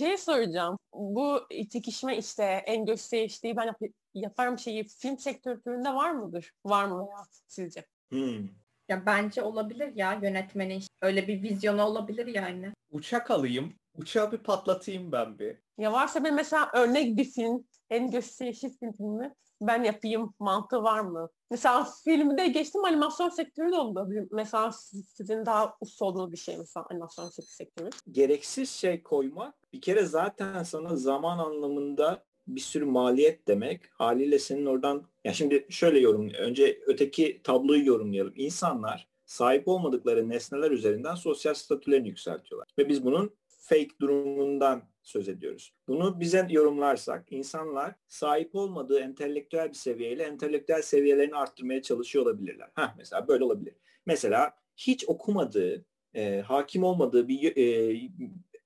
Şey soracağım. Bu çekişme işte en gösterişliği ben yap- yaparım şeyi film sektöründe var mıdır? Var mı ya sizce? Hmm. Ya bence olabilir ya yönetmenin öyle bir vizyonu olabilir yani. Uçak alayım. Uçağı bir patlatayım ben bir. Ya varsa bir mesela örnek bir film, en gösterişli film filmi ben yapayım mantığı var mı? Mesela filmde geçtim animasyon sektörü de olabilir. Mesela sizin daha usta olduğunuz bir şey mesela animasyon sektörü. Gereksiz şey koymak bir kere zaten sana zaman anlamında bir sürü maliyet demek. Haliyle senin oradan ya şimdi şöyle yorum önce öteki tabloyu yorumlayalım. İnsanlar sahip olmadıkları nesneler üzerinden sosyal statülerini yükseltiyorlar. Ve biz bunun fake durumundan söz ediyoruz. Bunu bize yorumlarsak insanlar sahip olmadığı entelektüel bir seviyeyle entelektüel seviyelerini arttırmaya çalışıyor olabilirler. Heh, mesela böyle olabilir. Mesela hiç okumadığı, e, hakim olmadığı bir e,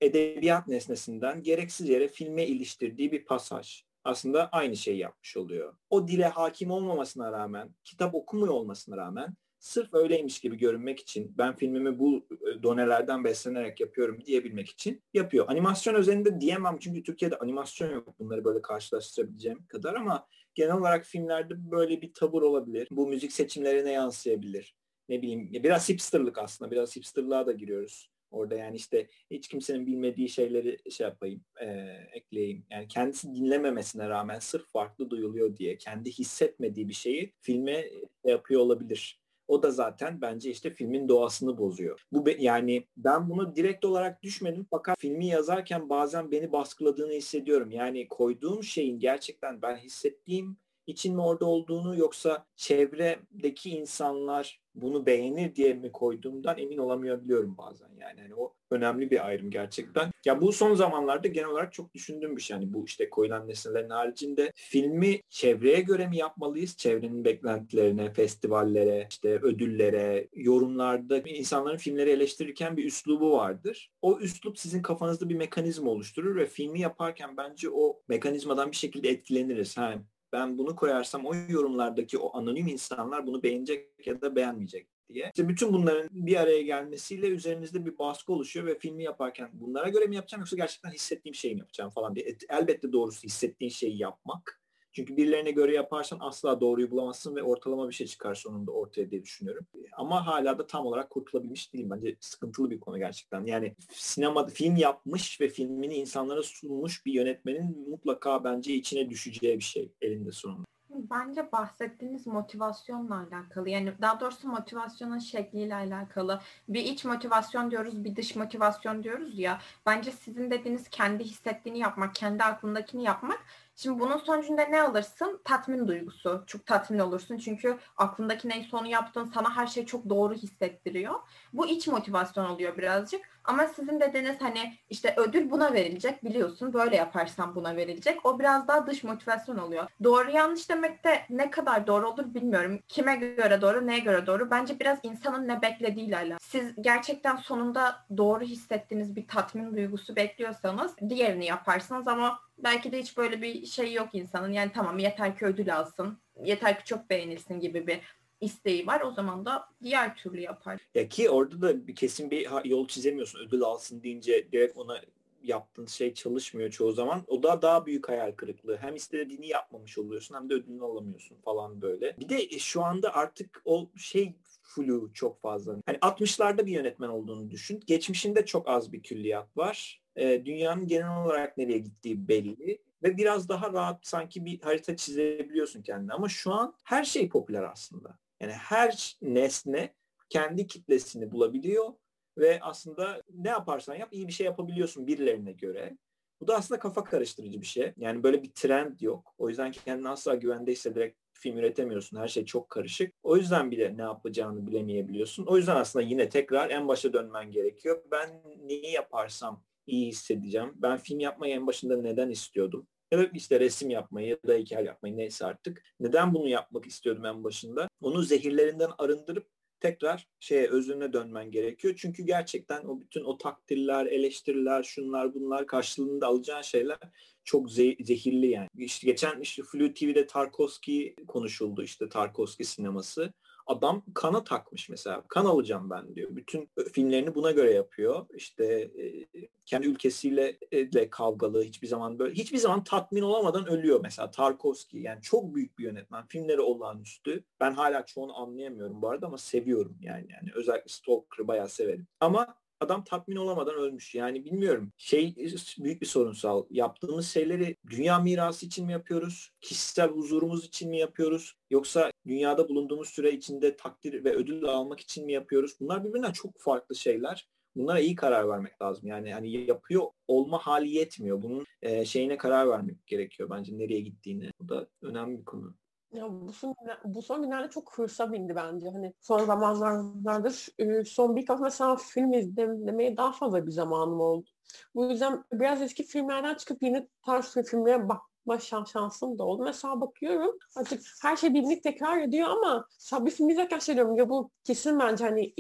edebiyat nesnesinden gereksiz yere filme iliştirdiği bir pasaj aslında aynı şeyi yapmış oluyor. O dile hakim olmamasına rağmen, kitap okumuyor olmasına rağmen sırf öyleymiş gibi görünmek için ben filmimi bu e, donelerden beslenerek yapıyorum diyebilmek için yapıyor. Animasyon özelinde diyemem çünkü Türkiye'de animasyon yok bunları böyle karşılaştırabileceğim kadar ama genel olarak filmlerde böyle bir tavır olabilir. Bu müzik seçimlerine yansıyabilir. Ne bileyim biraz hipsterlık aslında biraz hipsterlığa da giriyoruz. Orada yani işte hiç kimsenin bilmediği şeyleri şey yapayım, e, ekleyeyim. Yani kendisi dinlememesine rağmen sırf farklı duyuluyor diye kendi hissetmediği bir şeyi filme yapıyor olabilir. O da zaten bence işte filmin doğasını bozuyor. Bu be, yani ben bunu direkt olarak düşmedim fakat filmi yazarken bazen beni baskıladığını hissediyorum. Yani koyduğum şeyin gerçekten ben hissettiğim için mi orada olduğunu yoksa çevredeki insanlar bunu beğenir diye mi koyduğumdan emin olamıyorum bazen yani. yani o önemli bir ayrım gerçekten. Ya bu son zamanlarda genel olarak çok düşündüğüm bir şey. Yani bu işte koyulan nesnelerin haricinde filmi çevreye göre mi yapmalıyız? Çevrenin beklentilerine, festivallere, işte ödüllere, yorumlarda insanların filmleri eleştirirken bir üslubu vardır. O üslup sizin kafanızda bir mekanizma oluşturur ve filmi yaparken bence o mekanizmadan bir şekilde etkileniriz. Ha, ben bunu koyarsam o yorumlardaki o anonim insanlar bunu beğenecek ya da beğenmeyecek diye. İşte bütün bunların bir araya gelmesiyle üzerinizde bir baskı oluşuyor ve filmi yaparken bunlara göre mi yapacağım yoksa gerçekten hissettiğim şeyi mi yapacağım falan diye. Elbette doğrusu hissettiğin şeyi yapmak. Çünkü birilerine göre yaparsan asla doğruyu bulamazsın ve ortalama bir şey çıkar sonunda ortaya diye düşünüyorum. Ama hala da tam olarak kurtulabilmiş değilim. Bence sıkıntılı bir konu gerçekten. Yani sinema film yapmış ve filmini insanlara sunmuş bir yönetmenin mutlaka bence içine düşeceği bir şey elinde sonunda. Bence bahsettiğiniz motivasyonla alakalı. Yani daha doğrusu motivasyonun şekliyle alakalı. Bir iç motivasyon diyoruz, bir dış motivasyon diyoruz ya. Bence sizin dediğiniz kendi hissettiğini yapmak, kendi aklındakini yapmak Şimdi bunun sonucunda ne alırsın? Tatmin duygusu. Çok tatmin olursun. Çünkü aklındaki neyse onu yaptın. Sana her şey çok doğru hissettiriyor. Bu iç motivasyon oluyor birazcık. Ama sizin dediğiniz hani işte ödül buna verilecek biliyorsun. Böyle yaparsan buna verilecek. O biraz daha dış motivasyon oluyor. Doğru yanlış demek de ne kadar doğru olur bilmiyorum. Kime göre doğru, neye göre doğru? Bence biraz insanın ne beklediğiyle alakalı. Siz gerçekten sonunda doğru hissettiğiniz bir tatmin duygusu bekliyorsanız diğerini yaparsınız ama belki de hiç böyle bir şey yok insanın. Yani tamam yeter ki ödül alsın, yeter ki çok beğenilsin gibi bir isteği var. O zaman da diğer türlü yapar. Ya ki orada da bir kesin bir yol çizemiyorsun. Ödül alsın deyince direkt ona yaptığın şey çalışmıyor çoğu zaman. O da daha büyük hayal kırıklığı. Hem istediğini yapmamış oluyorsun hem de ödülünü alamıyorsun falan böyle. Bir de e, şu anda artık o şey flu çok fazla. Hani 60'larda bir yönetmen olduğunu düşün. Geçmişinde çok az bir külliyat var. E, dünyanın genel olarak nereye gittiği belli ve biraz daha rahat sanki bir harita çizebiliyorsun kendine. Ama şu an her şey popüler aslında. Yani her nesne kendi kitlesini bulabiliyor ve aslında ne yaparsan yap iyi bir şey yapabiliyorsun birilerine göre. Bu da aslında kafa karıştırıcı bir şey. Yani böyle bir trend yok. O yüzden kendini asla güvende hissederek film üretemiyorsun. Her şey çok karışık. O yüzden bile ne yapacağını bilemeyebiliyorsun. O yüzden aslında yine tekrar en başa dönmen gerekiyor. Ben neyi yaparsam iyi hissedeceğim. Ben film yapmayı en başında neden istiyordum? Ya da işte resim yapmayı ya da heykel yapmayı neyse artık. Neden bunu yapmak istiyordum en başında? Onu zehirlerinden arındırıp tekrar şeye özüne dönmen gerekiyor. Çünkü gerçekten o bütün o takdirler, eleştiriler, şunlar bunlar karşılığında alacağın şeyler çok ze- zehirli yani. İşte geçen işte Flu TV'de Tarkovski konuşuldu işte Tarkovski sineması. Adam kana takmış mesela. Kan alacağım ben diyor. Bütün filmlerini buna göre yapıyor. İşte e, kendi ülkesiyle e, de kavgalı hiçbir zaman böyle hiçbir zaman tatmin olamadan ölüyor mesela Tarkovski. Yani çok büyük bir yönetmen. Filmleri olağanüstü. Ben hala çoğunu anlayamıyorum bu arada ama seviyorum yani. Yani özellikle Stalker'ı bayağı severim. Ama adam tatmin olamadan ölmüş. Yani bilmiyorum. Şey büyük bir sorunsal. Yaptığımız şeyleri dünya mirası için mi yapıyoruz? Kişisel huzurumuz için mi yapıyoruz? Yoksa dünyada bulunduğumuz süre içinde takdir ve ödül almak için mi yapıyoruz? Bunlar birbirinden çok farklı şeyler. Bunlara iyi karar vermek lazım. Yani hani yapıyor olma hali yetmiyor. Bunun e, şeyine karar vermek gerekiyor bence nereye gittiğini. Bu da önemli bir konu. Ya bu son, bu son günlerde çok hırsa bindi bence. Hani son zamanlardır son birkaç mesela film izlemeye daha fazla bir zamanım oldu. Bu yüzden biraz eski filmlerden çıkıp yeni tarz filmlere bakma şansım da oldu. Mesela bakıyorum artık her şey birbirini tekrar ediyor ama bir film izlerken şey diyorum ya bu kesin bence hani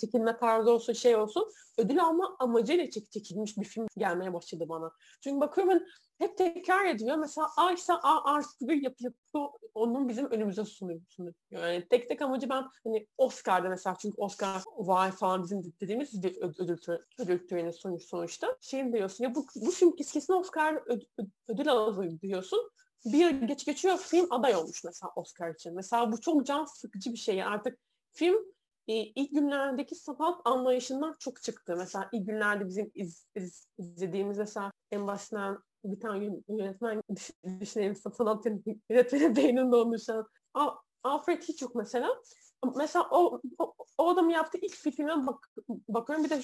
çekilme tarzı olsun şey olsun ödül alma amacıyla çek çekilmiş bir film gelmeye başladı bana. Çünkü bakıyorum hani hep tekrar ediyor. Mesela A ise A artı bir yapı, yapı onun bizim önümüze sunuyor. sunuyor. Yani tek tek amacı ben hani Oscar'da mesela çünkü Oscar vay falan bizim dediğimiz bir ödül, ödül töreni sonuç, sonuçta. Şey diyorsun ya bu, bu film kesin Oscar ödül, ödül alır diyorsun. Bir yıl geç geçiyor film aday olmuş mesela Oscar için. Mesela bu çok can sıkıcı bir şey. Artık film ilk günlerdeki sanat anlayışından çok çıktı. Mesela ilk günlerde bizim iz, iz, izlediğimiz mesela en başından bir tane yönetmen düşünelim sanat yönetmeni beyninde olmuşan Alfred Hitchcock mesela mesela o, o, o adamın yaptığı ilk filmine bak, bakıyorum bir de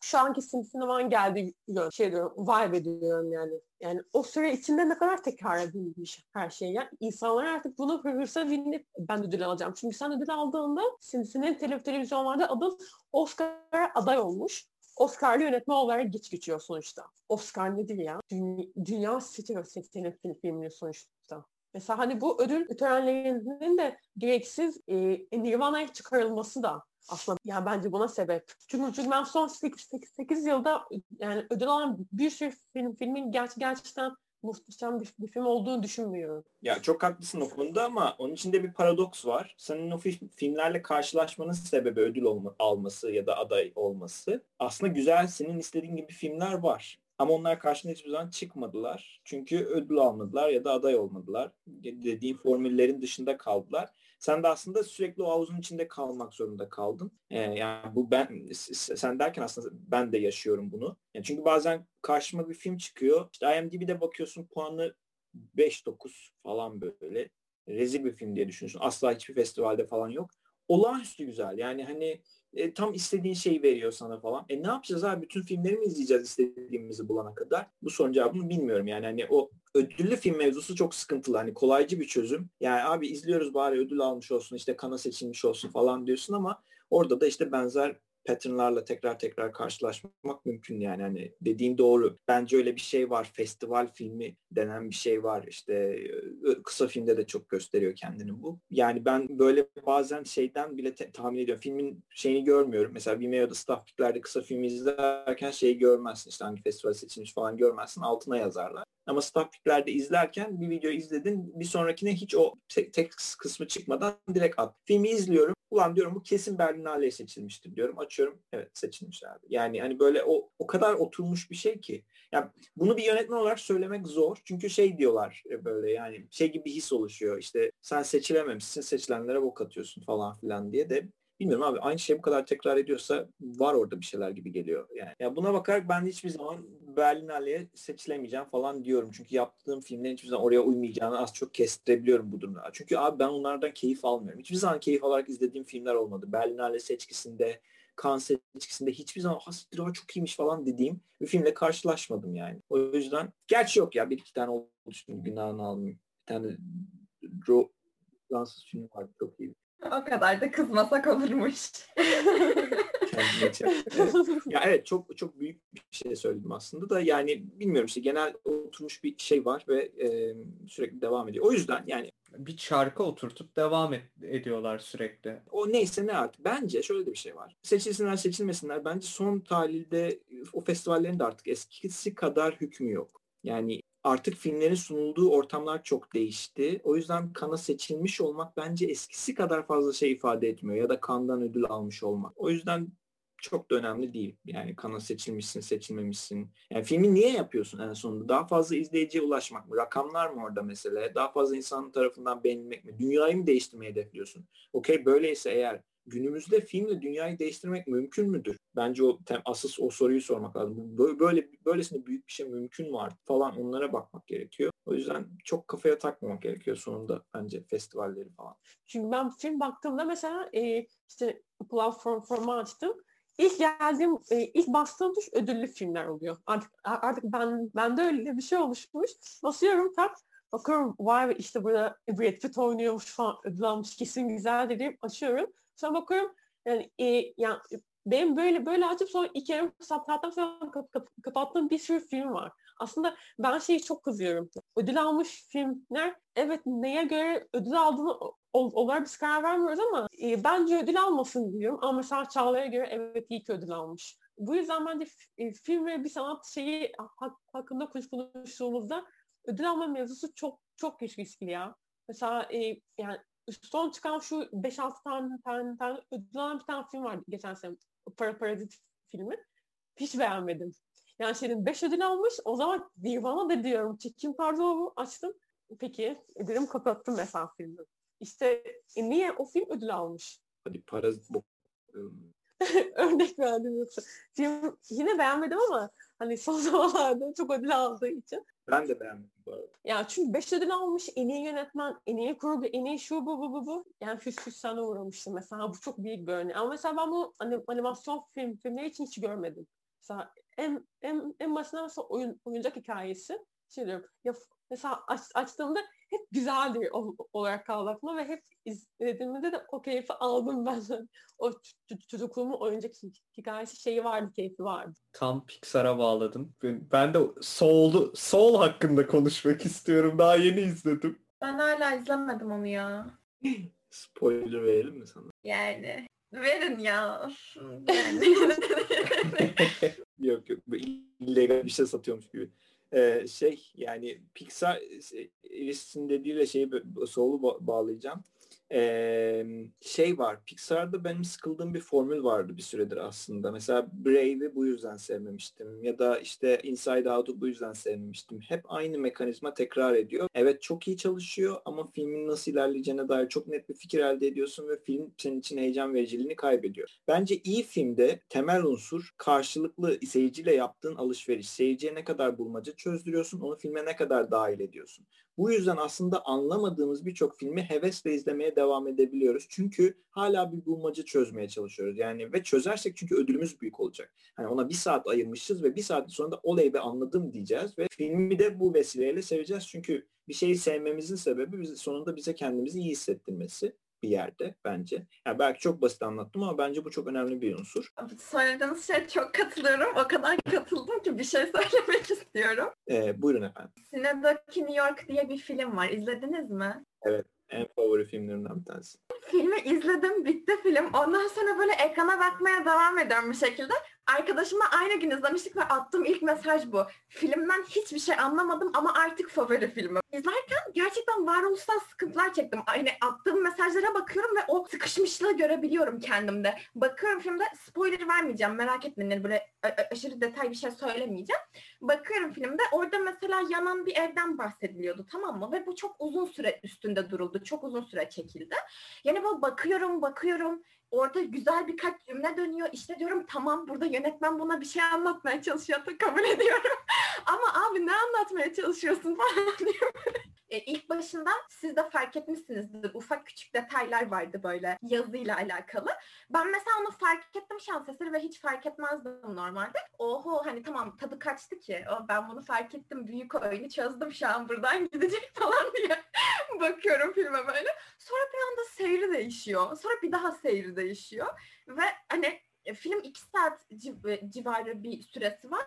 şu anki sinema geldiği şey diyorum, vibe ediyorum yani. Yani o süre içinde ne kadar tekrar edilmiş her şey. Yani insanlar artık bunu hırsa binip ben ödül alacağım. Çünkü sen ödül aldığında senin televizyonlarda adın Oscar'a aday olmuş. Oscar'lı yönetmen olarak geç geçiyor sonuçta. Oscar nedir ya? Dünya, dünya seçiyor senin film, filmini sonuçta. Mesela hani bu ödül törenlerinin de gereksiz e, Nirvana'ya çıkarılması da aslında yani bence buna sebep. Çünkü, çünkü ben son 8, 8, 8 yılda yani ödül alan bir sürü film, filmin ger gerçekten muhteşem bir, bir film olduğunu düşünmüyorum. Ya çok haklısın o konuda ama onun içinde bir paradoks var. Senin o filmlerle karşılaşmanın sebebi ödül olma, alması ya da aday olması. Aslında güzel senin istediğin gibi filmler var. Ama onlar karşına hiçbir zaman çıkmadılar. Çünkü ödül almadılar ya da aday olmadılar. Dediğim formüllerin dışında kaldılar. Sen de aslında sürekli o havuzun içinde kalmak zorunda kaldın. Ee, yani bu ben sen derken aslında ben de yaşıyorum bunu. Yani çünkü bazen karşıma bir film çıkıyor. İşte IMDb'de bakıyorsun puanı 5-9 falan böyle. Rezil bir film diye düşünüyorsun. Asla hiçbir festivalde falan yok. Olağanüstü güzel. Yani hani e, tam istediğin şeyi veriyor sana falan. E ne yapacağız abi? Bütün filmleri mi izleyeceğiz istediğimizi bulana kadar? Bu sorun cevabını bilmiyorum yani. Hani o ödüllü film mevzusu çok sıkıntılı. Hani kolaycı bir çözüm. Yani abi izliyoruz bari ödül almış olsun işte kana seçilmiş olsun falan diyorsun ama orada da işte benzer patternlarla tekrar tekrar karşılaşmak mümkün yani. Hani dediğin doğru. Bence öyle bir şey var. Festival filmi denen bir şey var. İşte kısa filmde de çok gösteriyor kendini bu. Yani ben böyle bazen şeyden bile te- tahmin ediyorum. Filmin şeyini görmüyorum. Mesela Vimeo'da staffliklerde kısa filmi izlerken şeyi görmezsin. İşte hangi festival seçilmiş falan görmezsin. Altına yazarlar. Ama staffliklerde izlerken bir video izledin. Bir sonrakine hiç o tek, tek kısmı çıkmadan direkt at. Filmi izliyorum. Ulan diyorum bu kesin Berlinale'ye seçilmiştir diyorum. Açıyorum. Evet seçilmişlerdi. Yani hani böyle o o kadar oturmuş bir şey ki. Yani bunu bir yönetmen olarak söylemek zor. Çünkü şey diyorlar e, böyle yani şey gibi bir his oluşuyor. İşte sen seçilememişsin seçilenlere bok atıyorsun falan filan diye de bilmiyorum abi aynı şey bu kadar tekrar ediyorsa var orada bir şeyler gibi geliyor. Yani ya buna bakarak ben hiçbir zaman Berlinale'ye seçilemeyeceğim falan diyorum. Çünkü yaptığım filmlerin hiçbir zaman oraya uymayacağını az çok kestirebiliyorum bu durumda. Çünkü abi ben onlardan keyif almıyorum. Hiçbir zaman keyif alarak izlediğim filmler olmadı. Berlinale seçkisinde, Cannes seçkisinde hiçbir zaman hasittir o çok iyiymiş falan dediğim bir filmle karşılaşmadım yani. O yüzden gerçi yok ya bir iki tane oldu şimdi günahını almayayım. Bir tane Ro Fransız filmi var çok iyi. O kadar da kızmasak olurmuş. ya evet çok çok büyük bir şey söyledim aslında da yani bilmiyorum işte genel oturmuş bir şey var ve e, sürekli devam ediyor. O yüzden yani bir çarka oturtup devam et, ediyorlar sürekli. O neyse ne artık. Bence şöyle de bir şey var. Seçilsinler seçilmesinler. Bence son tahlilde o festivallerin de artık eskisi kadar hükmü yok. Yani artık filmlerin sunulduğu ortamlar çok değişti. O yüzden kana seçilmiş olmak bence eskisi kadar fazla şey ifade etmiyor ya da kandan ödül almış olmak. O yüzden çok da önemli değil. Yani kana seçilmişsin, seçilmemişsin. Yani filmi niye yapıyorsun en sonunda? Daha fazla izleyiciye ulaşmak mı? Rakamlar mı orada mesele? Daha fazla insan tarafından beğenilmek mi? Dünyayı mı değiştirmeyi hedefliyorsun? Okey böyleyse eğer günümüzde filmle dünyayı değiştirmek mümkün müdür? Bence o tem, asıl o soruyu sormak lazım. Böyle böylesine büyük bir şey mümkün var falan onlara bakmak gerekiyor. O yüzden çok kafaya takmamak gerekiyor sonunda bence festivalleri falan. Çünkü ben film baktığımda mesela e, işte platformu açtım. İlk geldiğim, e, ilk bastığım tuş ödüllü filmler oluyor. Artık artık ben bende öyle bir şey oluşmuş. Basıyorum tak bakıyorum vay işte burada Brad Pitt oynuyormuş falan ödül almış kesin güzel dediğim açıyorum. Sonra bakıyorum yani, e, yani benim böyle böyle açıp sonra iki yarım saatlerden sonra kap, kap, kapattığım bir sürü film var. Aslında ben şeyi çok kızıyorum. Ödül almış filmler evet neye göre ödül aldığını olarak biz karar vermiyoruz ama e, bence ödül almasın diyorum. Ama mesela Çağla'ya göre evet iyi ödül almış. Bu yüzden bence e, film ve bir sanat şeyi hak, hakkında konuştuğumuzda ödül alma mevzusu çok çok riskli ya. Mesela e, yani son çıkan şu 5-6 tane, tane, tane ödül alan bir tane film vardı geçen sene. Para Parazit filmi. Hiç beğenmedim. Yani şeyin 5 ödül almış. O zaman Nirvana da diyorum. Çekim kartı açtım. Peki dedim kapattım mesela filmi. İşte e, niye o film ödül almış? Hadi parazit bu. Örnek verdim yoksa. Film yine beğenmedim ama hani son zamanlarda çok ödül aldığı için. Ben de beğenmedim bu arada. Ya çünkü 5 ödül almış. En iyi yönetmen, en iyi kurgu, en iyi şu bu bu bu bu. Yani hüs hüsrana uğramıştım mesela. Bu çok büyük bir örnek. Ama mesela ben bu anim, animasyon film, filmleri için hiç görmedim. Mesela en, en, en başından mesela oyun, oyuncak hikayesi. Şey diyorum. Ya mesela aç, açtığımda hep güzeldi olarak kaldı aklıma ve hep izlediğimde de o keyfi aldım ben. O çocukluğumun oyuncak hikayesi şeyi vardı, keyfi vardı. Tam Pixar'a bağladım. Ben de Soul'du, Soul hakkında konuşmak istiyorum. Daha yeni izledim. Ben hala izlemedim onu ya. Spoiler verelim mi sana? Yani verin ya. Yani. yok yok. illegal bir şey satıyormuş gibi. Şey yani Pixar Eris'in dediğiyle şeyi Soul'u bağlayacağım. Ee, şey var Pixar'da benim sıkıldığım bir formül vardı bir süredir aslında. Mesela Brave'i bu yüzden sevmemiştim ya da işte Inside Out'u bu yüzden sevmemiştim. Hep aynı mekanizma tekrar ediyor. Evet çok iyi çalışıyor ama filmin nasıl ilerleyeceğine dair çok net bir fikir elde ediyorsun ve film senin için heyecan vericiliğini kaybediyor. Bence iyi filmde temel unsur karşılıklı seyirciyle yaptığın alışveriş. Seyirciye ne kadar bulmaca çözdürüyorsun, onu filme ne kadar dahil ediyorsun. Bu yüzden aslında anlamadığımız birçok filmi hevesle izlemeye devam edebiliyoruz. Çünkü hala bir bulmaca çözmeye çalışıyoruz. Yani ve çözersek çünkü ödülümüz büyük olacak. Hani ona bir saat ayırmışız ve bir saat sonra da oley be anladım diyeceğiz ve filmi de bu vesileyle seveceğiz. Çünkü bir şeyi sevmemizin sebebi sonunda bize kendimizi iyi hissettirmesi bir yerde bence. Yani belki çok basit anlattım ama bence bu çok önemli bir unsur. Söylediğiniz şey çok katılıyorum. O kadar katıldım ki bir şey söylemek istiyorum. Ee, buyurun efendim. Sine'daki New York diye bir film var. İzlediniz mi? Evet. En favori filmlerimden bir tanesi. Filmi izledim, bitti film. Ondan sonra böyle ekrana bakmaya devam ediyorum bir şekilde. Arkadaşımla aynı gün izlemiştik ve attığım ilk mesaj bu. Filmden hiçbir şey anlamadım ama artık favori filmim. İzlerken gerçekten varoluşsal sıkıntılar çektim. Yani attığım mesajlara bakıyorum ve o sıkışmışlığı görebiliyorum kendimde. Bakıyorum filmde spoiler vermeyeceğim merak etmeyin. Böyle aşırı detay bir şey söylemeyeceğim. Bakıyorum filmde orada mesela yanan bir evden bahsediliyordu tamam mı? Ve bu çok uzun süre üstünde duruldu. Çok uzun süre çekildi. Yani böyle bakıyorum bakıyorum orada güzel birkaç cümle dönüyor. İşte diyorum tamam burada yönetmen buna bir şey anlatmaya çalışıyor da kabul ediyorum. Ama abi ne anlatmaya çalışıyorsun falan diyorum. E, ilk başında siz de fark etmişsinizdir. Ufak küçük detaylar vardı böyle yazıyla alakalı. Ben mesela onu fark ettim şans eseri ve hiç fark etmezdim normalde. Oho hani tamam tadı kaçtı ki. O, ben bunu fark ettim. Büyük oyunu çözdüm şu an buradan gidecek falan diye bakıyorum filme böyle. Sonra bir anda seyri değişiyor. Sonra bir daha seyri değişiyor. Ve hani e, film iki saat e, civarı bir süresi var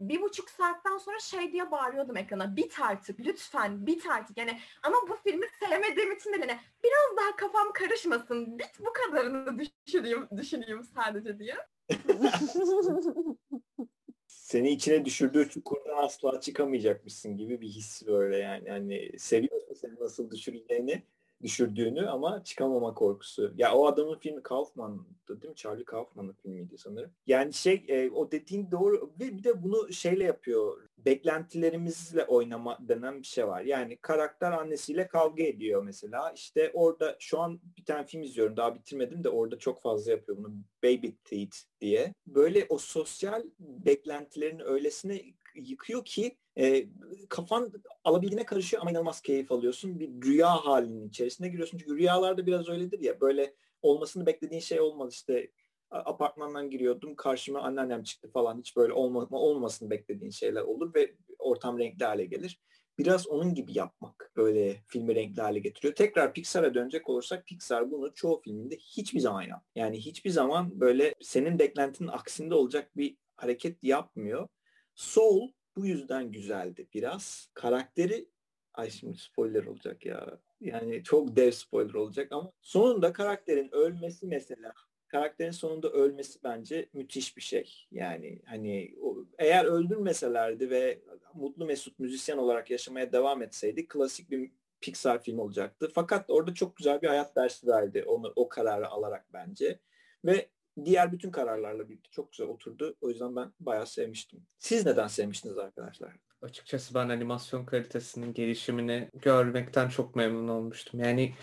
bir buçuk saatten sonra şey diye bağırıyordum ekrana. Bit artık lütfen bit artık. Yani ama bu filmi sevmediğim için de hani biraz daha kafam karışmasın. Bit bu kadarını düşüneyim, düşüneyim sadece diye. seni içine düşürdüğü çukurdan asla çıkamayacakmışsın gibi bir his böyle yani. Hani seviyorsa seni nasıl düşüreceğini düşürdüğünü ama çıkamama korkusu. Ya o adamın filmi Kaufman'dı değil mi? Charlie Kaufman'ın filmiydi sanırım. Yani şey e, o dediğin doğru ve bir de bunu şeyle yapıyor. Beklentilerimizle oynama denen bir şey var. Yani karakter annesiyle kavga ediyor mesela. İşte orada şu an bir tane film izliyorum. Daha bitirmedim de orada çok fazla yapıyor bunu. Baby Teeth diye. Böyle o sosyal beklentilerini öylesine yıkıyor ki e, kafan alabildiğine karışıyor ama inanılmaz keyif alıyorsun. Bir rüya halinin içerisine giriyorsun. Çünkü rüyalarda biraz öyledir ya böyle olmasını beklediğin şey olmaz işte apartmandan giriyordum karşıma anneannem çıktı falan hiç böyle olma, olmamasını beklediğin şeyler olur ve ortam renkli hale gelir. Biraz onun gibi yapmak böyle filmi renkli hale getiriyor. Tekrar Pixar'a dönecek olursak Pixar bunu çoğu filminde hiçbir zaman yap. Yani hiçbir zaman böyle senin beklentinin aksinde olacak bir hareket yapmıyor. Soul bu yüzden güzeldi biraz. Karakteri ay şimdi spoiler olacak ya. Yani çok dev spoiler olacak ama sonunda karakterin ölmesi mesela karakterin sonunda ölmesi bence müthiş bir şey. Yani hani eğer öldürmeselerdi ve mutlu mesut müzisyen olarak yaşamaya devam etseydi klasik bir Pixar film olacaktı. Fakat orada çok güzel bir hayat dersi verdi onu o kararı alarak bence. Ve diğer bütün kararlarla birlikte çok güzel oturdu. O yüzden ben bayağı sevmiştim. Siz neden sevmiştiniz arkadaşlar? Açıkçası ben animasyon kalitesinin gelişimini görmekten çok memnun olmuştum. Yani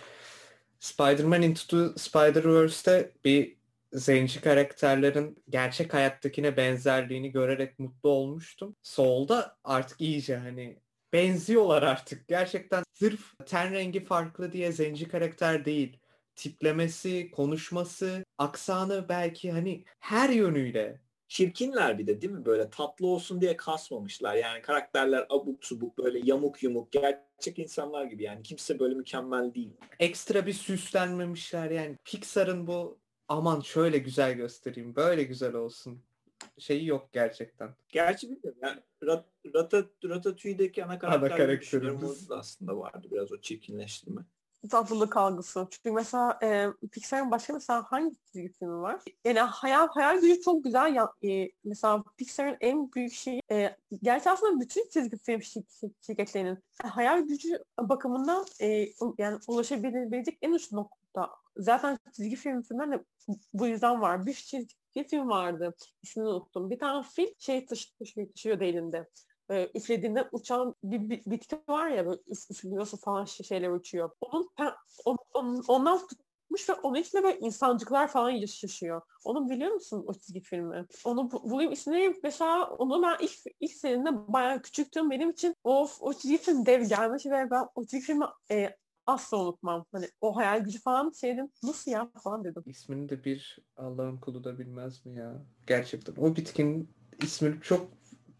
Spider-Man Into the Spider-Verse'te bir zenci karakterlerin gerçek hayattakine benzerliğini görerek mutlu olmuştum. Soul'da artık iyice hani benziyorlar artık. Gerçekten sırf ten rengi farklı diye zenci karakter değil tiplemesi, konuşması, aksanı belki hani her yönüyle. Çirkinler bir de değil mi? Böyle tatlı olsun diye kasmamışlar. Yani karakterler abuk subuk böyle yamuk yumuk gerçek insanlar gibi yani. Kimse böyle mükemmel değil. Ekstra bir süslenmemişler yani. Pixar'ın bu aman şöyle güzel göstereyim, böyle güzel olsun şeyi yok gerçekten. Gerçi bilmiyorum. Yani Rat, Rata, Ratatouille'deki ana karakter ana karakterimiz aslında vardı biraz o çirkinleştirme tatlılık algısı. Çünkü mesela e, Pixar'ın başka mesela hangi çizgi filmi var? Yani hayal hayal gücü çok güzel. Ya, e, mesela Pixar'ın en büyük şeyi e, gerçi aslında bütün çizgi film şirketlerinin hayal gücü bakımından e, yani ulaşabilecek en uç nokta. Zaten çizgi film filmler de bu yüzden var. Bir çizgi film vardı. İsmini unuttum. Bir tane film şey taşı, taşı, taşıyordu elinde e, üflediğinde uçan bir, bir bitki var ya böyle üflüyorsa falan şeyler uçuyor. Onun, on, ondan tutmuş ve onun içinde böyle insancıklar falan yaşıyor. Onu biliyor musun o çizgi filmi? Onu bulayım ismini mesela onu ben ilk, ilk seneinde bayağı küçüktüm. Benim için of o çizgi film dev gelmiş ve ben o çizgi filmi e, asla unutmam. Hani o hayal gücü falan şeydim. Nasıl ya falan dedim. İsmini de bir Allah'ın kulu da bilmez mi ya? Gerçekten. O bitkinin ismini çok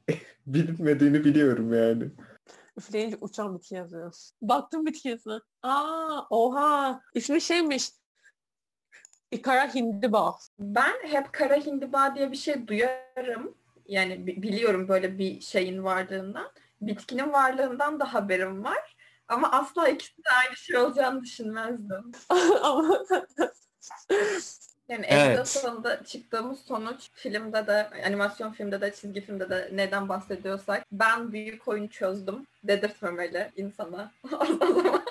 bilinmediğini biliyorum yani. Üfleyince uçan bitki yazıyor. Baktım bitkisine. Aa, oha. İsmi şeymiş. Kara hindiba. Ben hep kara hindiba diye bir şey duyarım. Yani biliyorum böyle bir şeyin varlığından. Bitkinin varlığından da haberim var. Ama asla ikisi de aynı şey olacağını düşünmezdim. Ama yani evet. en sonunda çıktığımız sonuç filmde de, animasyon filmde de, çizgi filmde de neden bahsediyorsak ben büyük oyunu çözdüm dedirtmemeli insana. o zaman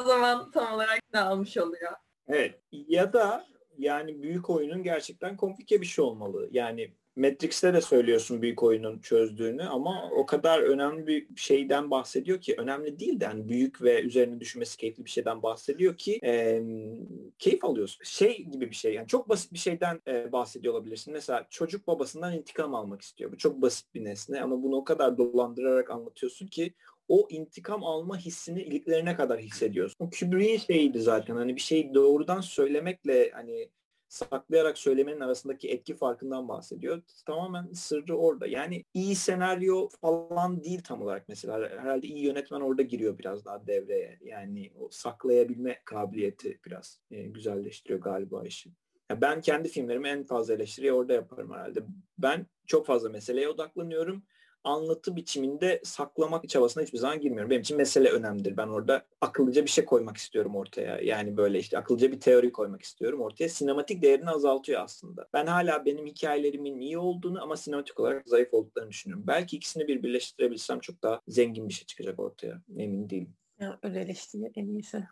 o zaman tam olarak ne almış oluyor. Evet. Ya da yani büyük oyunun gerçekten komplike bir şey olmalı. Yani Matrix'te de söylüyorsun büyük oyunun çözdüğünü ama o kadar önemli bir şeyden bahsediyor ki önemli değil de yani büyük ve üzerine düşünmesi keyifli bir şeyden bahsediyor ki e, keyif alıyorsun. Şey gibi bir şey yani çok basit bir şeyden e, bahsediyor olabilirsin. Mesela çocuk babasından intikam almak istiyor. Bu çok basit bir nesne ama bunu o kadar dolandırarak anlatıyorsun ki o intikam alma hissini iliklerine kadar hissediyorsun. O Kubrick'in şeyiydi zaten hani bir şeyi doğrudan söylemekle hani saklayarak söylemenin arasındaki etki farkından bahsediyor. Tamamen sırrı orada. Yani iyi senaryo falan değil tam olarak mesela. Herhalde iyi yönetmen orada giriyor biraz daha devreye. Yani o saklayabilme kabiliyeti biraz e, güzelleştiriyor galiba işi. Ya ben kendi filmlerimi en fazla eleştiriyi orada yaparım herhalde. Ben çok fazla meseleye odaklanıyorum anlatı biçiminde saklamak çabasına hiçbir zaman girmiyorum. Benim için mesele önemlidir. Ben orada akıllıca bir şey koymak istiyorum ortaya. Yani böyle işte akıllıca bir teori koymak istiyorum ortaya. Sinematik değerini azaltıyor aslında. Ben hala benim hikayelerimin iyi olduğunu ama sinematik olarak zayıf olduklarını düşünüyorum. Belki ikisini bir birleştirebilsem çok daha zengin bir şey çıkacak ortaya. Emin değilim. Ya öyle eleştiri en iyisi.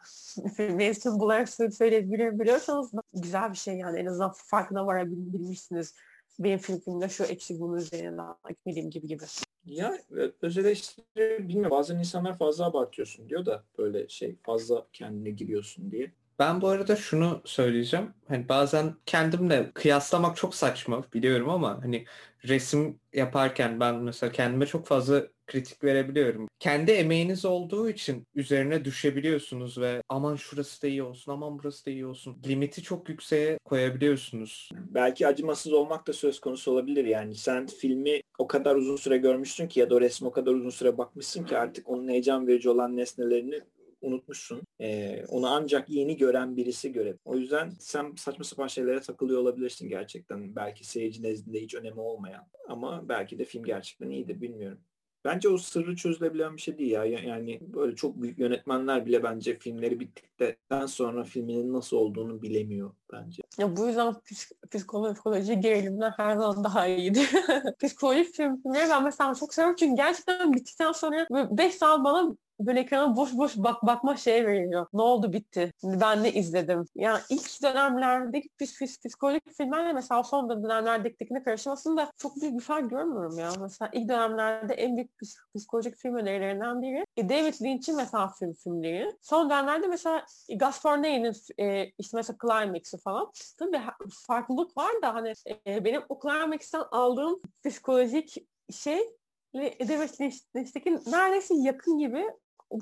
Mevsim bunları söyleyebiliyorsanız güzel bir şey yani en azından farkına varabilmişsiniz. Benim filmimde şu eksik bunun üzerine daha gitmediğim gibi gibi. Ya öz eleştiri bilmiyorum bazen insanlar fazla abartıyorsun diyor da böyle şey fazla kendine giriyorsun diye. Ben bu arada şunu söyleyeceğim. Hani bazen kendimle kıyaslamak çok saçma biliyorum ama hani resim yaparken ben mesela kendime çok fazla kritik verebiliyorum. Kendi emeğiniz olduğu için üzerine düşebiliyorsunuz ve aman şurası da iyi olsun, aman burası da iyi olsun. Limiti çok yükseğe koyabiliyorsunuz. Belki acımasız olmak da söz konusu olabilir yani. Sen filmi o kadar uzun süre görmüşsün ki ya da resmi o kadar uzun süre bakmışsın ki artık onun heyecan verici olan nesnelerini unutmuşsun. Ee, onu ancak yeni gören birisi göre. O yüzden sen saçma sapan şeylere takılıyor olabilirsin gerçekten. Belki seyirci nezdinde hiç önemi olmayan. Ama belki de film gerçekten iyidir bilmiyorum. Bence o sırrı çözülebilen bir şey değil ya. Yani böyle çok büyük yönetmenler bile bence filmleri bittikten sonra filminin nasıl olduğunu bilemiyor bence. Ya bu yüzden psik psikoloji gerilimden her zaman daha iyidir. psikoloji filmleri ben mesela çok seviyorum çünkü gerçekten bittikten sonra 5 saat bana böyle ekrana boş boş bak bakma şey veriyor. Ne oldu bitti? Ben ne izledim? Yani ilk dönemlerdeki pis, pis, psikolojik filmlerle mesela son dönemlerdekine karışmasında çok büyük bir fark görmüyorum ya. Mesela ilk dönemlerde en büyük pis, psikolojik film önerilerinden biri e, David Lynch'in mesela film filmleri. Son dönemlerde mesela Gaspar Noé'nin e, işte mesela Climax'ı falan. Tabii farklılık var da hani e, benim o Climax'tan aldığım psikolojik şey David Lynch'teki neredeyse yakın gibi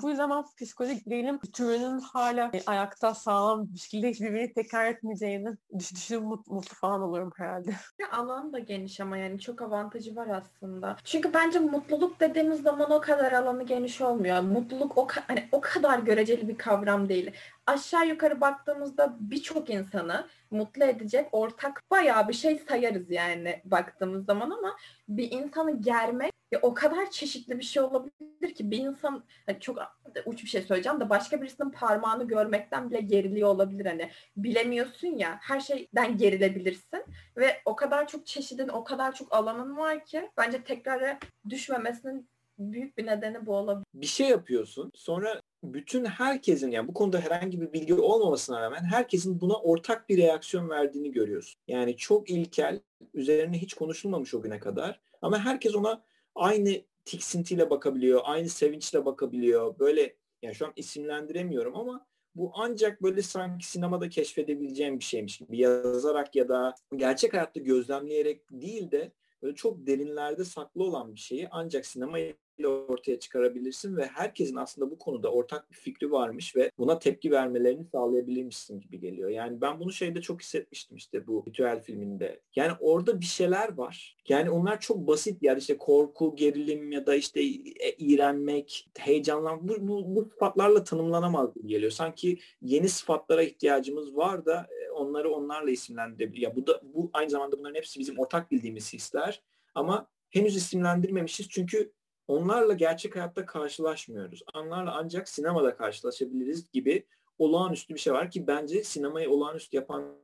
bu yüzden psikolojik gerilim türünün hala ayakta sağlam bir şekilde hiçbirbirini tekrar etmeyeceğini düşünüp mutlu, falan olurum herhalde. Ya alan da geniş ama yani çok avantajı var aslında. Çünkü bence mutluluk dediğimiz zaman o kadar alanı geniş olmuyor. Mutluluk o, hani o kadar göreceli bir kavram değil. Aşağı yukarı baktığımızda birçok insanı mutlu edecek ortak bayağı bir şey sayarız yani baktığımız zaman ama bir insanı germek ya o kadar çeşitli bir şey olabilir ki bir insan hani çok uç bir şey söyleyeceğim de başka birisinin parmağını görmekten bile geriliyor olabilir hani. Bilemiyorsun ya her şeyden gerilebilirsin ve o kadar çok çeşidin o kadar çok alanın var ki bence tekrara düşmemesinin büyük bir nedeni bu olabilir. Bir şey yapıyorsun sonra bütün herkesin yani bu konuda herhangi bir bilgi olmamasına rağmen herkesin buna ortak bir reaksiyon verdiğini görüyorsun. Yani çok ilkel, üzerine hiç konuşulmamış o güne kadar ama herkes ona aynı tiksintiyle bakabiliyor, aynı sevinçle bakabiliyor. Böyle yani şu an isimlendiremiyorum ama bu ancak böyle sanki sinemada keşfedebileceğim bir şeymiş gibi yazarak ya da gerçek hayatta gözlemleyerek değil de böyle çok derinlerde saklı olan bir şeyi ancak sinema ile ortaya çıkarabilirsin ve herkesin aslında bu konuda ortak bir fikri varmış ve buna tepki vermelerini sağlayabilirmişsin gibi geliyor. Yani ben bunu şeyde çok hissetmiştim işte bu ritüel filminde. Yani orada bir şeyler var. Yani onlar çok basit yani işte korku, gerilim ya da işte e, iğrenmek, heyecanlan bu, bu, bu sıfatlarla tanımlanamaz gibi geliyor. Sanki yeni sıfatlara ihtiyacımız var da e, onları onlarla isimlendirebilir. Ya bu da bu aynı zamanda bunların hepsi bizim ortak bildiğimiz hisler ama henüz isimlendirmemişiz çünkü onlarla gerçek hayatta karşılaşmıyoruz. Onlarla ancak sinemada karşılaşabiliriz gibi olağanüstü bir şey var ki bence sinemayı olağanüstü yapan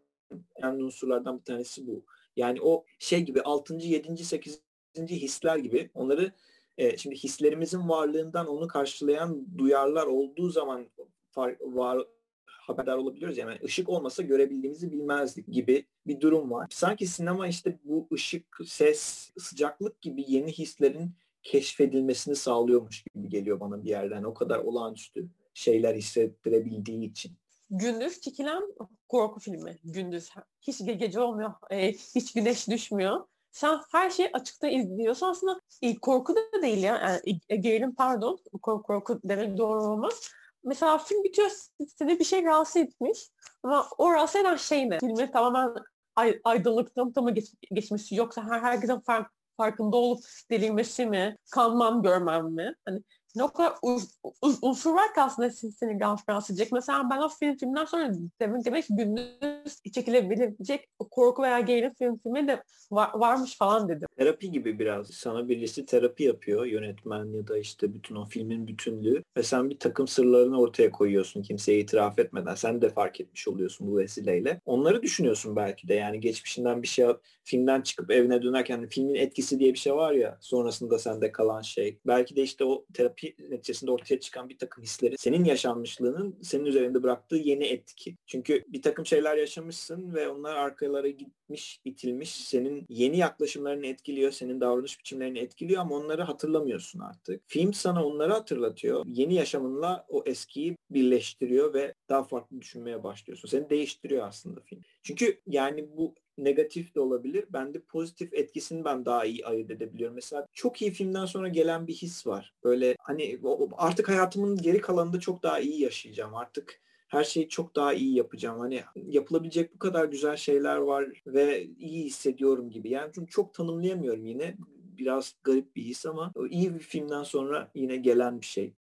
en unsurlardan bir tanesi bu. Yani o şey gibi 6. 7. 8. hisler gibi onları e, şimdi hislerimizin varlığından onu karşılayan duyarlar olduğu zaman far, var haberdar olabiliyoruz. Yani ışık olmasa görebildiğimizi bilmezdik gibi bir durum var. Sanki sinema işte bu ışık, ses, sıcaklık gibi yeni hislerin keşfedilmesini sağlıyormuş gibi geliyor bana bir yerden. O kadar olağanüstü şeyler hissettirebildiği için. Gündüz çekilen korku filmi. Gündüz. Hiç gece olmuyor. E, hiç güneş düşmüyor. Sen her şeyi açıkta izliyorsun. Aslında e, korku da değil ya. Yani, e, gerilim pardon. Korku, korku demek doğru olmaz. Mesela film bitiyor seni bir şey rahatsız etmiş. Ama o rahatsız eden şey ne? Filmi tamamen ay, aydınlıktan mı geç, geçmesi yoksa her herkesin farklı farkında olup delirmesi mi, kanmam görmem mi? Hani ne o kadar unsur var ki aslında seni rahatsız edecek. Mesela ben o film filmden sonra demek, demek ki gündüz çekilebilecek korku veya gerilim film filmi de var, varmış falan dedim. Terapi gibi biraz. Sana birisi terapi yapıyor yönetmen ya da işte bütün o filmin bütünlüğü ve sen bir takım sırlarını ortaya koyuyorsun kimseye itiraf etmeden. Sen de fark etmiş oluyorsun bu vesileyle. Onları düşünüyorsun belki de yani geçmişinden bir şey filmden çıkıp evine dönerken filmin etkisi diye bir şey var ya sonrasında sende kalan şey. Belki de işte o terapi neticesinde ortaya çıkan bir takım hisleri senin yaşanmışlığının senin üzerinde bıraktığı yeni etki. Çünkü bir takım şeyler yaşamışsın ve onlar arkalara gitmiş, itilmiş. Senin yeni yaklaşımlarını etkiliyor, senin davranış biçimlerini etkiliyor ama onları hatırlamıyorsun artık. Film sana onları hatırlatıyor. Yeni yaşamınla o eskiyi birleştiriyor ve daha farklı düşünmeye başlıyorsun. Seni değiştiriyor aslında film. Çünkü yani bu negatif de olabilir. Ben de pozitif etkisini ben daha iyi ayırt edebiliyorum. Mesela çok iyi filmden sonra gelen bir his var. Böyle hani artık hayatımın geri kalanında çok daha iyi yaşayacağım. Artık her şeyi çok daha iyi yapacağım. Hani yapılabilecek bu kadar güzel şeyler var ve iyi hissediyorum gibi. Yani çünkü çok tanımlayamıyorum yine. Biraz garip bir his ama iyi bir filmden sonra yine gelen bir şey.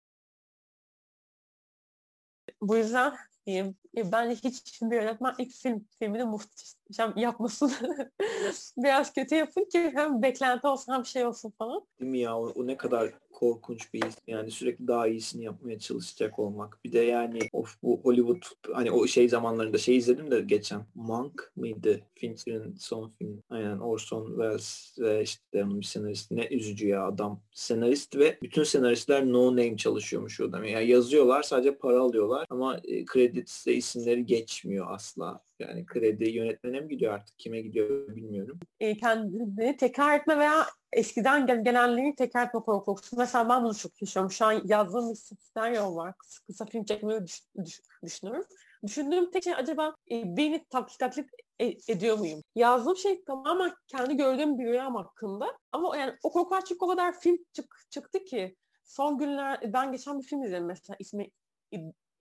Bu yüzden diyeyim. E, bence hiç bir yönetmen ilk film filmini muhteşem yapmasın. Biraz kötü yapın ki hem beklenti olsun hem şey olsun falan. Değil mi ya? O, o ne kadar korkunç bir his. Yani sürekli daha iyisini yapmaya çalışacak olmak. Bir de yani of bu Hollywood hani o şey zamanlarında şey izledim de geçen Monk mıydı? Fincher'ın son film. Aynen Orson Welles ve işte onun bir senarist. Ne üzücü ya adam. Senarist ve bütün senaristler no name çalışıyormuş o Yani yazıyorlar sadece para alıyorlar ama e, kredisi isimleri geçmiyor asla. Yani kredi yönetmene mi gidiyor artık kime gidiyor bilmiyorum. E, kendini tekrar etme veya eskiden gel gelenleri tekrar etme korkusu. Mesela ben bunu çok yaşıyorum. Şu an yazdığım bir senaryo var. Kısa, kısa film çekmeyi düş, düş, düşünüyorum. Düşündüğüm tek şey acaba e, beni taklit e, ediyor muyum? Yazdığım şey tamamen kendi gördüğüm bir rüyam hakkında. Ama yani o korku çünkü o kadar film çık, çıktı ki son günler ben geçen bir film izledim mesela ismi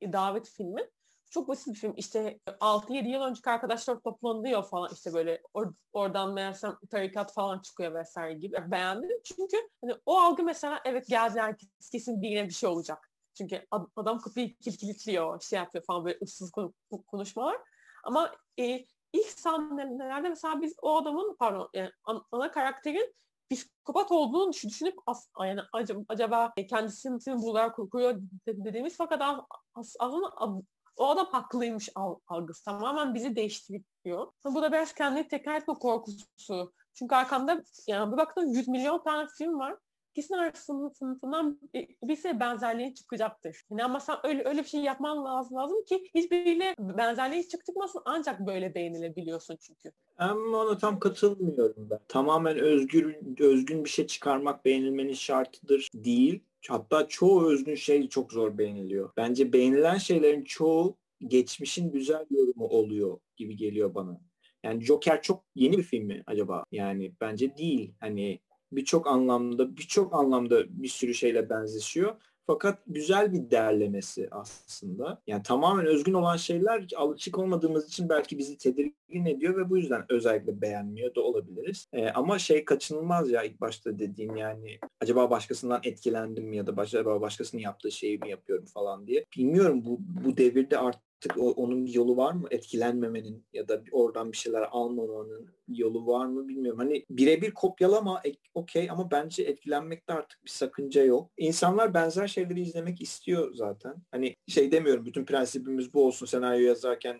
Davet filmi çok basit bir film. İşte 6-7 yıl önceki arkadaşlar toplanıyor falan işte böyle or- oradan meğersem tarikat falan çıkıyor vesaire gibi. Beğendim. Çünkü hani o algı mesela evet geldi herkes kesin birine bir şey olacak. Çünkü adam kapıyı kilitliyor, şey yapıyor falan böyle ıssız konuşmalar. Ama e, ilk sahnelerde mesela biz o adamın pardon yani ana karakterin psikopat olduğunu düşünüp as, yani acaba, acaba kendisini bunlar kuruyor dediğimiz fakat aslında o adam haklıymış algısı. Tamamen bizi değiştiriyor. Bu da biraz kendini tekrar etme korkusu. Çünkü arkamda yani bir baktım 100 milyon tane film var. İkisinin arasından bir şey benzerliği çıkacaktır. Yani ama sen öyle, öyle bir şey yapman lazım, lazım ki hiçbiriyle benzerliği çık çıkmasın ancak böyle beğenilebiliyorsun çünkü. Ama ona tam katılmıyorum ben. Tamamen özgür, özgün bir şey çıkarmak beğenilmenin şartıdır değil. Hatta çoğu özgün şey çok zor beğeniliyor. Bence beğenilen şeylerin çoğu geçmişin güzel yorumu oluyor gibi geliyor bana. Yani Joker çok yeni bir film mi acaba? Yani bence değil. Hani birçok anlamda birçok anlamda bir sürü şeyle benzeşiyor. Fakat güzel bir derlemesi aslında. Yani tamamen özgün olan şeyler alışık olmadığımız için belki bizi tedirgin ediyor ve bu yüzden özellikle beğenmiyor da olabiliriz. Ee, ama şey kaçınılmaz ya ilk başta dediğim yani acaba başkasından etkilendim mi ya da acaba başkasının yaptığı şeyi mi yapıyorum falan diye. Bilmiyorum bu, bu devirde artık o, onun bir yolu var mı? Etkilenmemenin ya da oradan bir şeyler almamanın yolu var mı bilmiyorum. Hani birebir kopyalama okey ama bence etkilenmekte artık bir sakınca yok. İnsanlar benzer şeyleri izlemek istiyor zaten. Hani şey demiyorum bütün prensibimiz bu olsun senaryo yazarken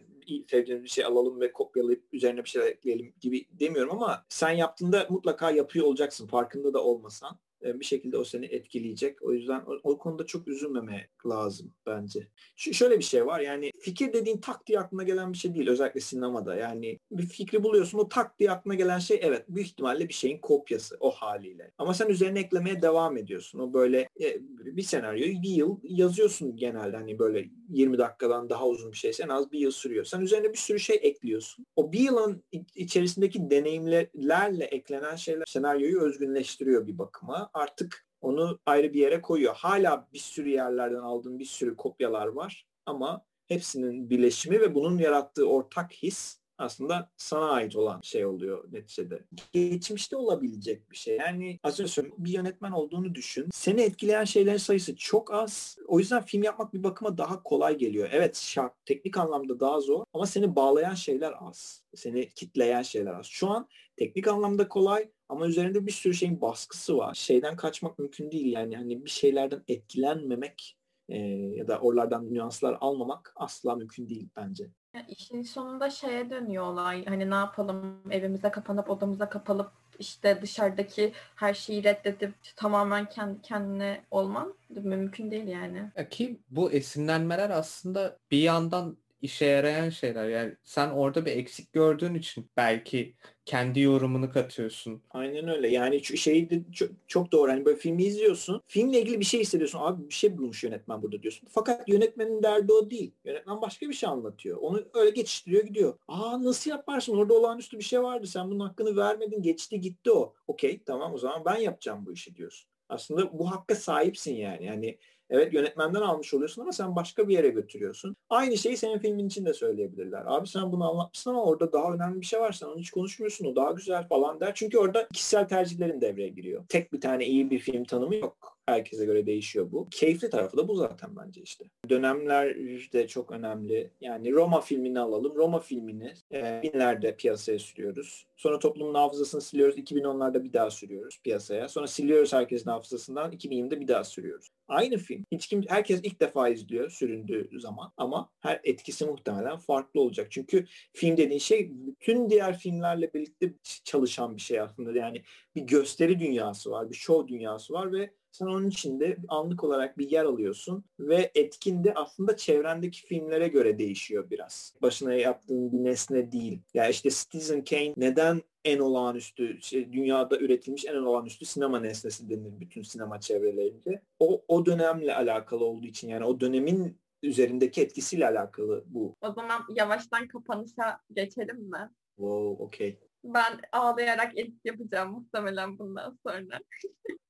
sevdiğimiz bir şey alalım ve kopyalayıp üzerine bir şeyler ekleyelim gibi demiyorum ama sen yaptığında mutlaka yapıyor olacaksın farkında da olmasan. E, bir şekilde o seni etkileyecek. O yüzden o, o konuda çok üzülmeme lazım bence. Şu, şöyle bir şey var yani fikir dediğin tak diye aklına gelen bir şey değil özellikle sinemada. Yani bir fikri buluyorsun o tak diye aklına gelen şey evet büyük ihtimalle bir şeyin kopyası o haliyle. Ama sen üzerine eklemeye devam ediyorsun. O böyle e, bir senaryoyu bir yıl yazıyorsun genelde hani böyle 20 dakikadan daha uzun bir şeyse en az bir yıl sürüyor. Sen üzerine bir sürü şey ekliyorsun. O bir yılın içerisindeki deneyimlerle eklenen şeyler senaryoyu özgünleştiriyor bir bakıma. Artık onu ayrı bir yere koyuyor. Hala bir sürü yerlerden aldığın bir sürü kopyalar var ama hepsinin birleşimi ve bunun yarattığı ortak his aslında sana ait olan şey oluyor neticede. Geçmişte olabilecek bir şey. Yani az önce söyledim bir yönetmen olduğunu düşün. Seni etkileyen şeylerin sayısı çok az. O yüzden film yapmak bir bakıma daha kolay geliyor. Evet şart teknik anlamda daha zor ama seni bağlayan şeyler az. Seni kitleyen şeyler az. Şu an teknik anlamda kolay ama üzerinde bir sürü şeyin baskısı var. Şeyden kaçmak mümkün değil yani. Hani bir şeylerden etkilenmemek e, ya da oralardan nüanslar almamak asla mümkün değil bence. Ya işin sonunda şeye dönüyor olay. Hani ne yapalım evimize kapanıp odamıza kapalıp işte dışarıdaki her şeyi reddedip tamamen kendi kendine olman mümkün değil yani. Ya ki bu esinlenmeler aslında bir yandan işe yarayan şeyler. Yani sen orada bir eksik gördüğün için belki kendi yorumunu katıyorsun. Aynen öyle. Yani şu şeyi de çok, çok doğru. Hani böyle filmi izliyorsun. Filmle ilgili bir şey hissediyorsun. Abi bir şey bulmuş yönetmen burada diyorsun. Fakat yönetmenin derdi o değil. Yönetmen başka bir şey anlatıyor. Onu öyle geçiştiriyor gidiyor. Aa nasıl yaparsın? Orada olağanüstü bir şey vardı. Sen bunun hakkını vermedin. Geçti gitti o. Okey tamam o zaman ben yapacağım bu işi diyorsun. Aslında bu hakka sahipsin yani. Yani Evet yönetmenden almış oluyorsun ama sen başka bir yere götürüyorsun. Aynı şeyi senin filmin için de söyleyebilirler. Abi sen bunu anlatmışsın ama orada daha önemli bir şey var. Sen onu hiç konuşmuyorsun. O daha güzel falan der. Çünkü orada kişisel tercihlerin devreye giriyor. Tek bir tane iyi bir film tanımı yok. Herkese göre değişiyor bu. Keyifli tarafı da bu zaten bence işte. Dönemler de çok önemli. Yani Roma filmini alalım. Roma filmini e, binlerde piyasaya sürüyoruz. Sonra toplumun hafızasını siliyoruz. 2010'larda bir daha sürüyoruz piyasaya. Sonra siliyoruz herkesin hafızasından. 2020'de bir daha sürüyoruz. Aynı film. Hiç kim, herkes ilk defa izliyor süründüğü zaman ama her etkisi muhtemelen farklı olacak. Çünkü film dediğin şey bütün diğer filmlerle birlikte çalışan bir şey aslında. Yani bir gösteri dünyası var, bir show dünyası var ve sen onun içinde anlık olarak bir yer alıyorsun ve etkin de aslında çevrendeki filmlere göre değişiyor biraz. Başına yaptığın bir nesne değil. Ya yani işte Citizen Kane neden en olağanüstü, şey, dünyada üretilmiş en olağanüstü sinema nesnesi denir bütün sinema çevrelerince. O, o dönemle alakalı olduğu için yani o dönemin üzerindeki etkisiyle alakalı bu. O zaman yavaştan kapanışa geçelim mi? Wow, okey. Ben ağlayarak edit yapacağım muhtemelen bundan sonra.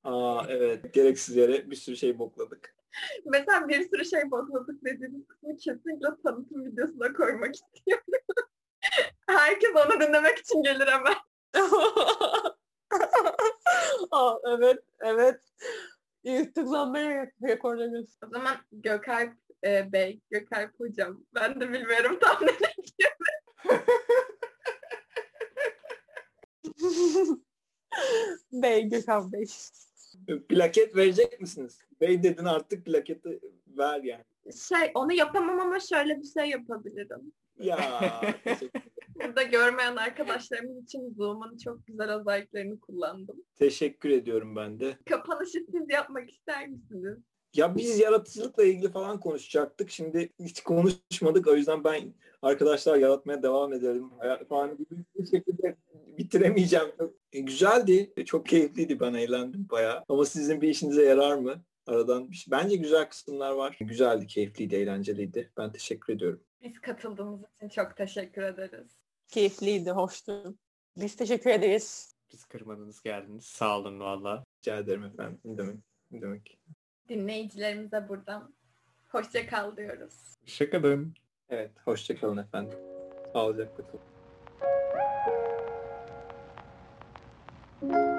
Aa evet. Gereksiz yere bir sürü şey bokladık. Mesela bir sürü şey bokladık dediğimiz kısmı kesinlikle tanıtım videosuna koymak istiyorum. Herkes onu dinlemek için gelir hemen. Aa, evet, evet. Tıklanmaya rekorlarız. O zaman Gökalp e, Bey, Gökalp Hocam. Ben de bilmiyorum tam ne Bey, Gökhan Bey. Plaket verecek misiniz? Bey dedin artık plaketi ver yani. Şey onu yapamam ama şöyle bir şey yapabilirim. Ya. Burada görmeyen arkadaşlarımız için Zoom'un çok güzel özelliklerini kullandım. Teşekkür ediyorum ben de. Kapanışı siz yapmak ister misiniz? Ya biz yaratıcılıkla ilgili falan konuşacaktık. Şimdi hiç konuşmadık. O yüzden ben arkadaşlar yaratmaya devam edelim. Falan gibi bir şekilde bitiremeyeceğim. E, güzeldi. Çok keyifliydi. Ben eğlendim bayağı. Ama sizin bir işinize yarar mı? Aradan bir şey. Bence güzel kısımlar var. Güzeldi, keyifliydi, eğlenceliydi. Ben teşekkür ediyorum. Biz katıldığımız için çok teşekkür ederiz. Keyifliydi, hoştu. Biz teşekkür ederiz. Biz kırmadınız geldiniz. Sağ olun valla. Rica ederim efendim. Ne demek? Ne demek? Dinleyicilerimize buradan hoşça kal diyoruz. Hoşçakalın. Evet, hoşça kalın efendim. Sağlıcakla kalın. thank you